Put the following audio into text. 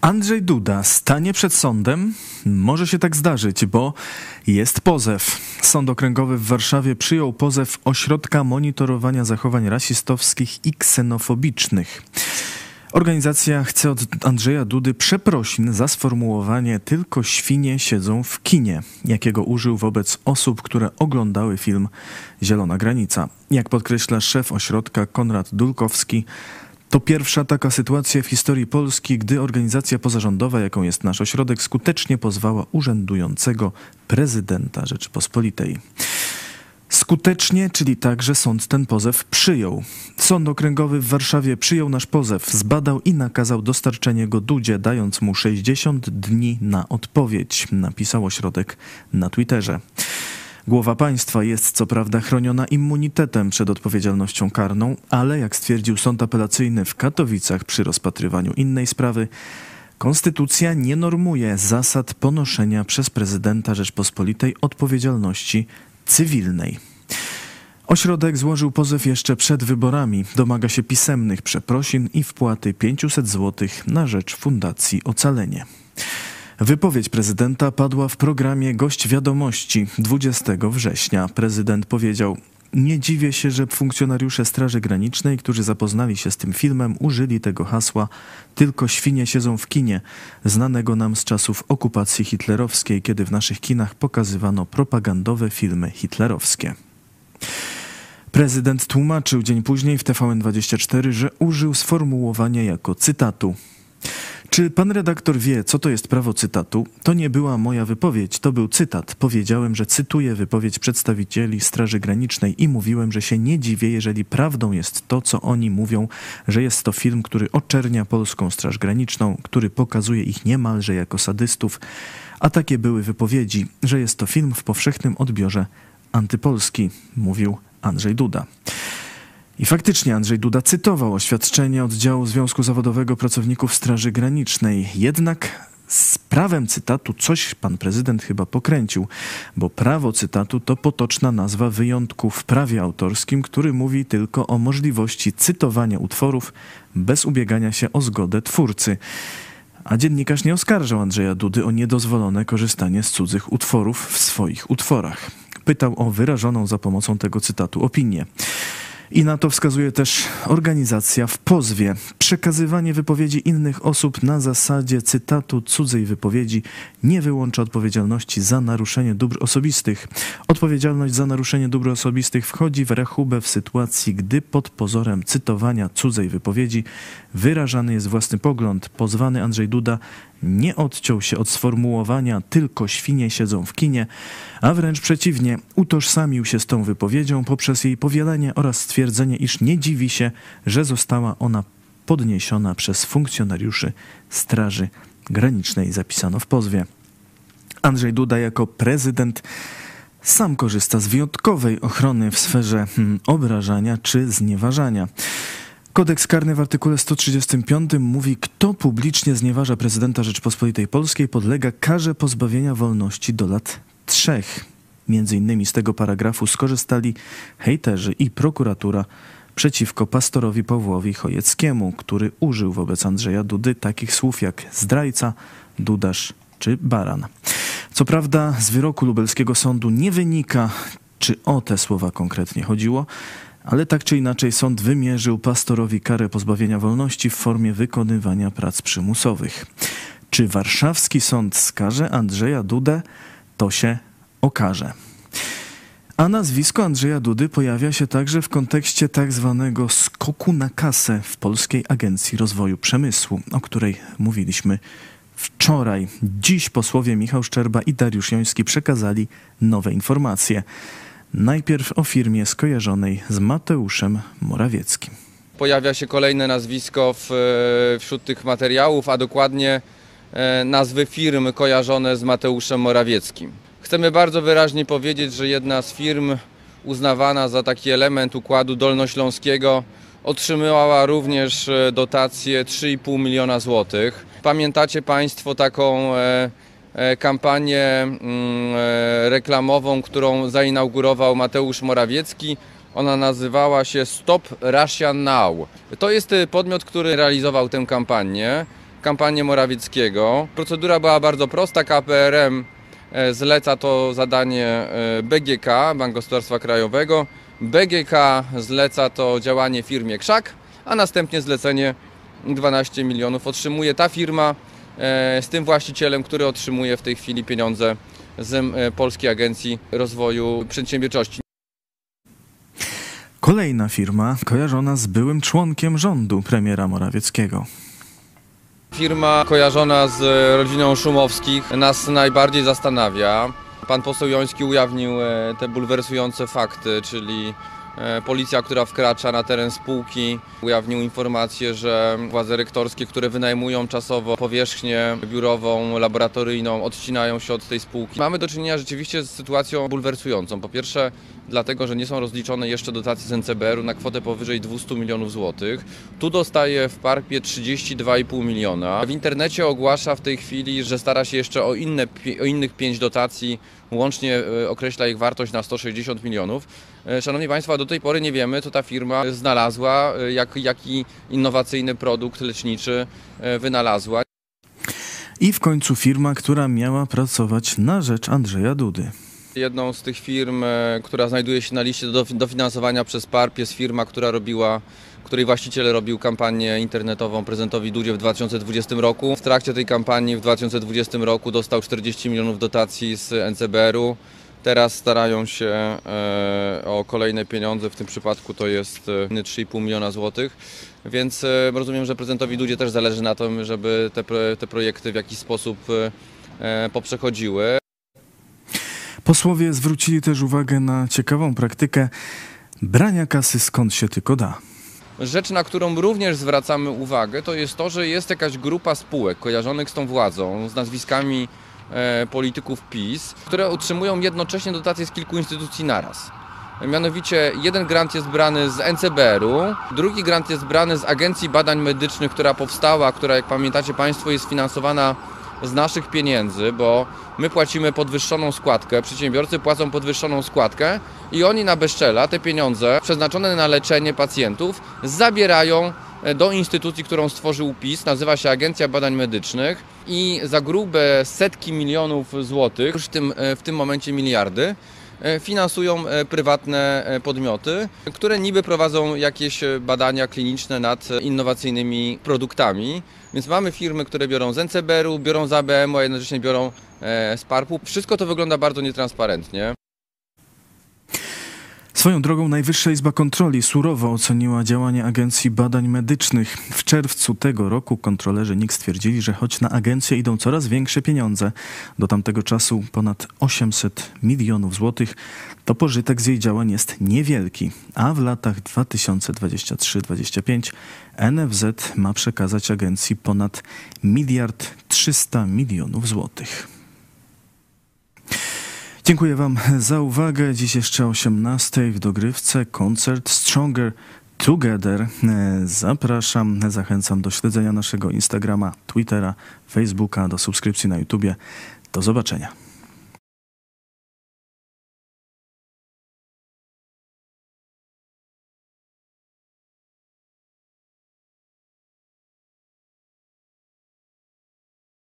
Andrzej Duda stanie przed sądem? Może się tak zdarzyć, bo jest pozew. Sąd Okręgowy w Warszawie przyjął pozew Ośrodka Monitorowania Zachowań Rasistowskich i Ksenofobicznych. Organizacja chce od Andrzeja Dudy przeprosin za sformułowanie tylko świnie siedzą w kinie, jakiego użył wobec osób, które oglądały film Zielona Granica. Jak podkreśla szef ośrodka Konrad Dulkowski, to pierwsza taka sytuacja w historii Polski, gdy organizacja pozarządowa, jaką jest nasz ośrodek, skutecznie pozwała urzędującego prezydenta Rzeczypospolitej. Skutecznie, czyli tak, że sąd ten pozew przyjął. Sąd Okręgowy w Warszawie przyjął nasz pozew, zbadał i nakazał dostarczenie go Dudzie, dając mu 60 dni na odpowiedź, napisał ośrodek na Twitterze. Głowa państwa jest co prawda chroniona immunitetem przed odpowiedzialnością karną, ale jak stwierdził sąd apelacyjny w Katowicach przy rozpatrywaniu innej sprawy, Konstytucja nie normuje zasad ponoszenia przez prezydenta Rzeczpospolitej odpowiedzialności cywilnej. Ośrodek złożył pozew jeszcze przed wyborami. Domaga się pisemnych przeprosin i wpłaty 500 zł na rzecz Fundacji Ocalenie. Wypowiedź prezydenta padła w programie Gość Wiadomości 20 września. Prezydent powiedział: nie dziwię się, że funkcjonariusze Straży Granicznej, którzy zapoznali się z tym filmem, użyli tego hasła Tylko świnie siedzą w kinie, znanego nam z czasów okupacji hitlerowskiej, kiedy w naszych kinach pokazywano propagandowe filmy hitlerowskie. Prezydent tłumaczył dzień później w TVN24, że użył sformułowania jako cytatu. Czy pan redaktor wie, co to jest prawo cytatu? To nie była moja wypowiedź, to był cytat. Powiedziałem, że cytuję wypowiedź przedstawicieli Straży Granicznej i mówiłem, że się nie dziwię, jeżeli prawdą jest to, co oni mówią, że jest to film, który oczernia polską Straż Graniczną, który pokazuje ich niemalże jako sadystów. A takie były wypowiedzi, że jest to film w powszechnym odbiorze antypolski, mówił Andrzej Duda. I faktycznie Andrzej Duda cytował oświadczenie oddziału Związku Zawodowego Pracowników Straży Granicznej. Jednak z prawem cytatu coś pan prezydent chyba pokręcił, bo prawo cytatu to potoczna nazwa wyjątku w prawie autorskim, który mówi tylko o możliwości cytowania utworów bez ubiegania się o zgodę twórcy. A dziennikarz nie oskarżał Andrzeja Dudy o niedozwolone korzystanie z cudzych utworów w swoich utworach. Pytał o wyrażoną za pomocą tego cytatu opinię. I na to wskazuje też organizacja w pozwie. Przekazywanie wypowiedzi innych osób na zasadzie cytatu cudzej wypowiedzi nie wyłącza odpowiedzialności za naruszenie dóbr osobistych. Odpowiedzialność za naruszenie dóbr osobistych wchodzi w rachubę w sytuacji, gdy pod pozorem cytowania cudzej wypowiedzi wyrażany jest własny pogląd. Pozwany Andrzej Duda nie odciął się od sformułowania tylko świnie siedzą w kinie, a wręcz przeciwnie, utożsamił się z tą wypowiedzią poprzez jej powielenie oraz stwierdzenie, iż nie dziwi się, że została ona podniesiona przez funkcjonariuszy Straży Granicznej, zapisano w pozwie. Andrzej Duda jako prezydent sam korzysta z wyjątkowej ochrony w sferze hmm, obrażania czy znieważania. Kodeks karny w artykule 135 mówi, kto publicznie znieważa prezydenta Rzeczpospolitej Polskiej podlega karze pozbawienia wolności do lat trzech. Między innymi z tego paragrafu skorzystali hejterzy i prokuratura przeciwko pastorowi Pawłowi Chojeckiemu, który użył wobec Andrzeja Dudy takich słów jak zdrajca, dudarz czy baran. Co prawda z wyroku lubelskiego sądu nie wynika, czy o te słowa konkretnie chodziło, ale tak czy inaczej sąd wymierzył pastorowi karę pozbawienia wolności w formie wykonywania prac przymusowych. Czy warszawski sąd skaże Andrzeja Dudę? To się okaże. A nazwisko Andrzeja Dudy pojawia się także w kontekście tak zwanego skoku na kasę w Polskiej Agencji Rozwoju Przemysłu, o której mówiliśmy wczoraj. Dziś posłowie Michał Szczerba i Dariusz Joński przekazali nowe informacje. Najpierw o firmie skojarzonej z Mateuszem Morawieckim. Pojawia się kolejne nazwisko w, e, wśród tych materiałów, a dokładnie e, nazwy firm kojarzone z Mateuszem Morawieckim. Chcemy bardzo wyraźnie powiedzieć, że jedna z firm uznawana za taki element układu dolnośląskiego otrzymała również e, dotację 3,5 miliona złotych. Pamiętacie Państwo taką kampanię mm, e, reklamową, którą zainaugurował Mateusz Morawiecki. Ona nazywała się Stop Russia Now. To jest e, podmiot, który realizował tę kampanię. kampanię Morawieckiego. Procedura była bardzo prosta. KPRM e, zleca to zadanie e, BGK, Bank Gospodarstwa Krajowego. BGK zleca to działanie firmie Krzak, a następnie zlecenie 12 milionów otrzymuje ta firma e, z tym właścicielem, który otrzymuje w tej chwili pieniądze z e, Polskiej Agencji Rozwoju Przedsiębiorczości. Kolejna firma kojarzona z byłym członkiem rządu premiera Morawieckiego. Firma kojarzona z rodziną Szumowskich nas najbardziej zastanawia. Pan poseł Joński ujawnił e, te bulwersujące fakty, czyli e, policja, która wkracza na teren spółki, ujawnił informację, że władze rektorskie, które wynajmują czasowo powierzchnię biurową, laboratoryjną, odcinają się od tej spółki. Mamy do czynienia rzeczywiście z sytuacją bulwersującą. Po pierwsze, dlatego, że nie są rozliczone jeszcze dotacje z NCBR-u na kwotę powyżej 200 milionów złotych. Tu dostaje w Parpie 32,5 miliona. W internecie ogłasza w tej chwili, że stara się jeszcze o, inne, o innych 5 dotacji, łącznie e, określa ich wartość na 160 milionów. E, Szanowni Państwo, do tej pory nie wiemy, co ta firma znalazła, e, jak, jaki innowacyjny produkt leczniczy wynalazła. I w końcu firma, która miała pracować na rzecz Andrzeja Dudy. Jedną z tych firm, e, która znajduje się na liście do dofinansowania przez PARP jest firma, która robiła, której właściciel robił kampanię internetową prezydentowi Dudzie w 2020 roku. W trakcie tej kampanii w 2020 roku dostał 40 milionów dotacji z NCBR-u. Teraz starają się e, o kolejne pieniądze, w tym przypadku to jest e, 3,5 miliona złotych, więc e, rozumiem, że prezydentowi Dudzie też zależy na tym, żeby te, te projekty w jakiś sposób e, e, poprzechodziły. Posłowie zwrócili też uwagę na ciekawą praktykę brania kasy skąd się tylko da. Rzecz, na którą również zwracamy uwagę, to jest to, że jest jakaś grupa spółek kojarzonych z tą władzą, z nazwiskami e, polityków PiS, które otrzymują jednocześnie dotacje z kilku instytucji naraz. Mianowicie jeden grant jest brany z NCBR-u, drugi grant jest brany z Agencji Badań Medycznych, która powstała, która jak pamiętacie Państwo jest finansowana z naszych pieniędzy, bo my płacimy podwyższoną składkę, przedsiębiorcy płacą podwyższoną składkę i oni na bezczela te pieniądze przeznaczone na leczenie pacjentów zabierają e, do instytucji, którą stworzył PiS, nazywa się Agencja Badań Medycznych i za grube setki milionów złotych, już w tym, e, w tym momencie miliardy, finansują e, prywatne e, podmioty, które niby prowadzą jakieś e, badania kliniczne nad e, innowacyjnymi produktami. Więc mamy firmy, które biorą z NCBR-u, biorą z ABM-u, a jednocześnie biorą e, z PARP-u. Wszystko to wygląda bardzo nietransparentnie. Swoją drogą Najwyższa Izba Kontroli surowo oceniła działanie Agencji Badań Medycznych. W czerwcu tego roku kontrolerzy NIK stwierdzili, że choć na agencję idą coraz większe pieniądze, do tamtego czasu ponad 800 milionów złotych, to pożytek z jej działań jest niewielki, a w latach 2023-2025 NFZ ma przekazać agencji ponad miliard 300 milionów złotych. Dziękuję Wam za uwagę. Dziś jeszcze o 18 w dogrywce koncert Stronger Together. Zapraszam, zachęcam do śledzenia naszego Instagrama, Twittera, Facebooka, do subskrypcji na YouTubie. Do zobaczenia.